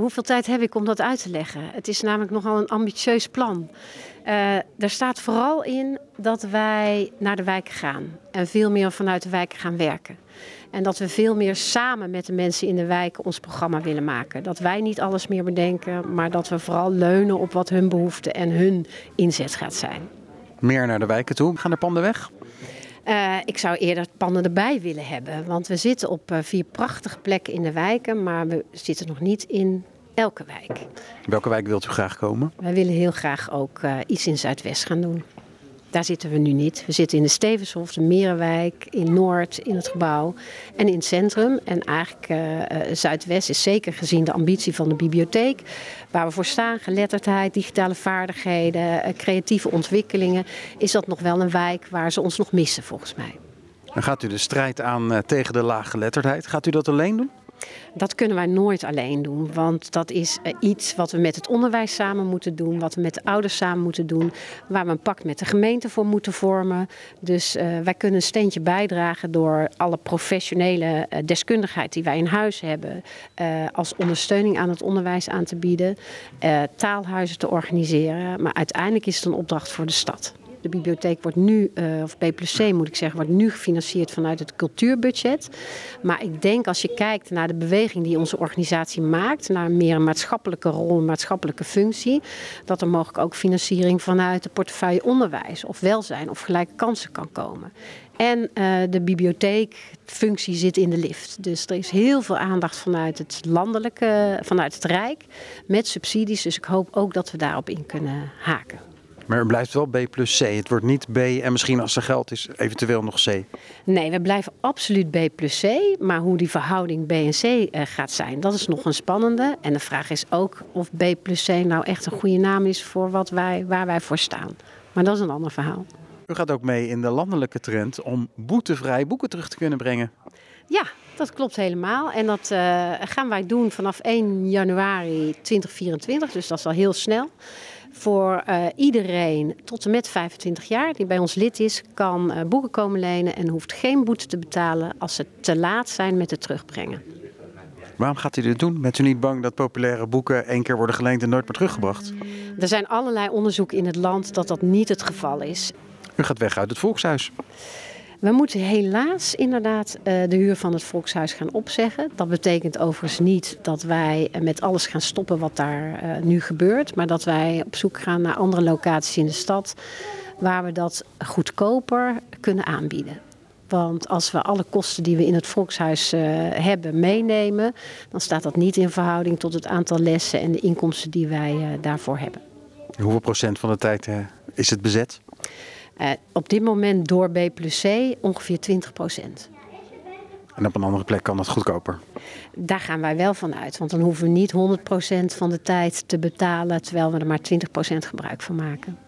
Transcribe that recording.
hoeveel tijd heb ik om dat uit te leggen? Het is namelijk nogal een ambitieus plan. Uh, er staat vooral in dat wij naar de wijken gaan en veel meer vanuit de wijken gaan werken. En dat we veel meer samen met de mensen in de wijken ons programma willen maken. Dat wij niet alles meer bedenken, maar dat we vooral leunen op wat hun behoeften en hun inzet gaat zijn. Meer naar de wijken toe. Gaan de panden weg? Uh, ik zou eerder panden erbij willen hebben. Want we zitten op uh, vier prachtige plekken in de wijken, maar we zitten nog niet in elke wijk. Welke wijk wilt u graag komen? Wij willen heel graag ook uh, iets in Zuidwest gaan doen. Daar zitten we nu niet. We zitten in de Stevenshof, de Merenwijk, in Noord, in het gebouw en in het centrum. En eigenlijk uh, Zuidwest is zeker gezien de ambitie van de bibliotheek. Waar we voor staan, geletterdheid, digitale vaardigheden, uh, creatieve ontwikkelingen. Is dat nog wel een wijk waar ze ons nog missen volgens mij. Dan gaat u de strijd aan tegen de laaggeletterdheid. Gaat u dat alleen doen? Dat kunnen wij nooit alleen doen, want dat is uh, iets wat we met het onderwijs samen moeten doen, wat we met de ouders samen moeten doen, waar we een pact met de gemeente voor moeten vormen. Dus uh, wij kunnen een steentje bijdragen door alle professionele uh, deskundigheid die wij in huis hebben, als ondersteuning aan het onderwijs aan te bieden, taalhuizen te organiseren. Maar uiteindelijk is het een opdracht voor de stad. De bibliotheek wordt nu, uh, of C moet ik zeggen, wordt nu gefinancierd vanuit het cultuurbudget. Maar ik denk als je kijkt naar de beweging die onze organisatie maakt, naar meer een maatschappelijke rol, een maatschappelijke functie, dat er mogelijk ook financiering vanuit de portefeuille onderwijs of welzijn of gelijke kansen kan komen. En uh, de bibliotheekfunctie zit in de lift. Dus er is heel veel aandacht vanuit het landelijke, vanuit het Rijk, met subsidies. Dus ik hoop ook dat we daarop in kunnen haken. Maar het blijft wel B plus C. Het wordt niet B en misschien als er geld is, eventueel nog C. Nee, we blijven absoluut B plus C. Maar hoe die verhouding B en C uh, gaat zijn, dat is nog een spannende. En de vraag is ook of B plus C nou echt een goede naam is voor wat wij, waar wij voor staan. Maar dat is een ander verhaal. U gaat ook mee in de landelijke trend om boetevrij boeken terug te kunnen brengen. Ja, dat klopt helemaal. En dat uh, gaan wij doen vanaf 1 januari 2024. Dus dat is al heel snel voor uh, iedereen tot en met 25 jaar die bij ons lid is, kan uh, boeken komen lenen en hoeft geen boete te betalen als ze te laat zijn met het terugbrengen. Waarom gaat u dit doen? Bent u niet bang dat populaire boeken één keer worden geleend en nooit meer teruggebracht? Er zijn allerlei onderzoeken in het land dat dat niet het geval is. U gaat weg uit het volkshuis. We moeten helaas inderdaad uh, de huur van het volkshuis gaan opzeggen. Dat betekent overigens niet dat wij met alles gaan stoppen wat daar uh, nu gebeurt. Maar dat wij op zoek gaan naar andere locaties in de stad waar we dat goedkoper kunnen aanbieden. Want als we alle kosten die we in het volkshuis hebben meenemen, dan staat dat niet in verhouding tot het aantal lessen en de inkomsten die wij daarvoor hebben. Hoeveel procent van de tijd is het bezet? Uh, op dit moment door B plus C ongeveer 20 procent. En op een andere plek kan dat goedkoper? Daar gaan wij wel van uit. Want dan hoeven we niet 100 procent van de tijd te betalen... terwijl we er maar 20 procent gebruik van maken.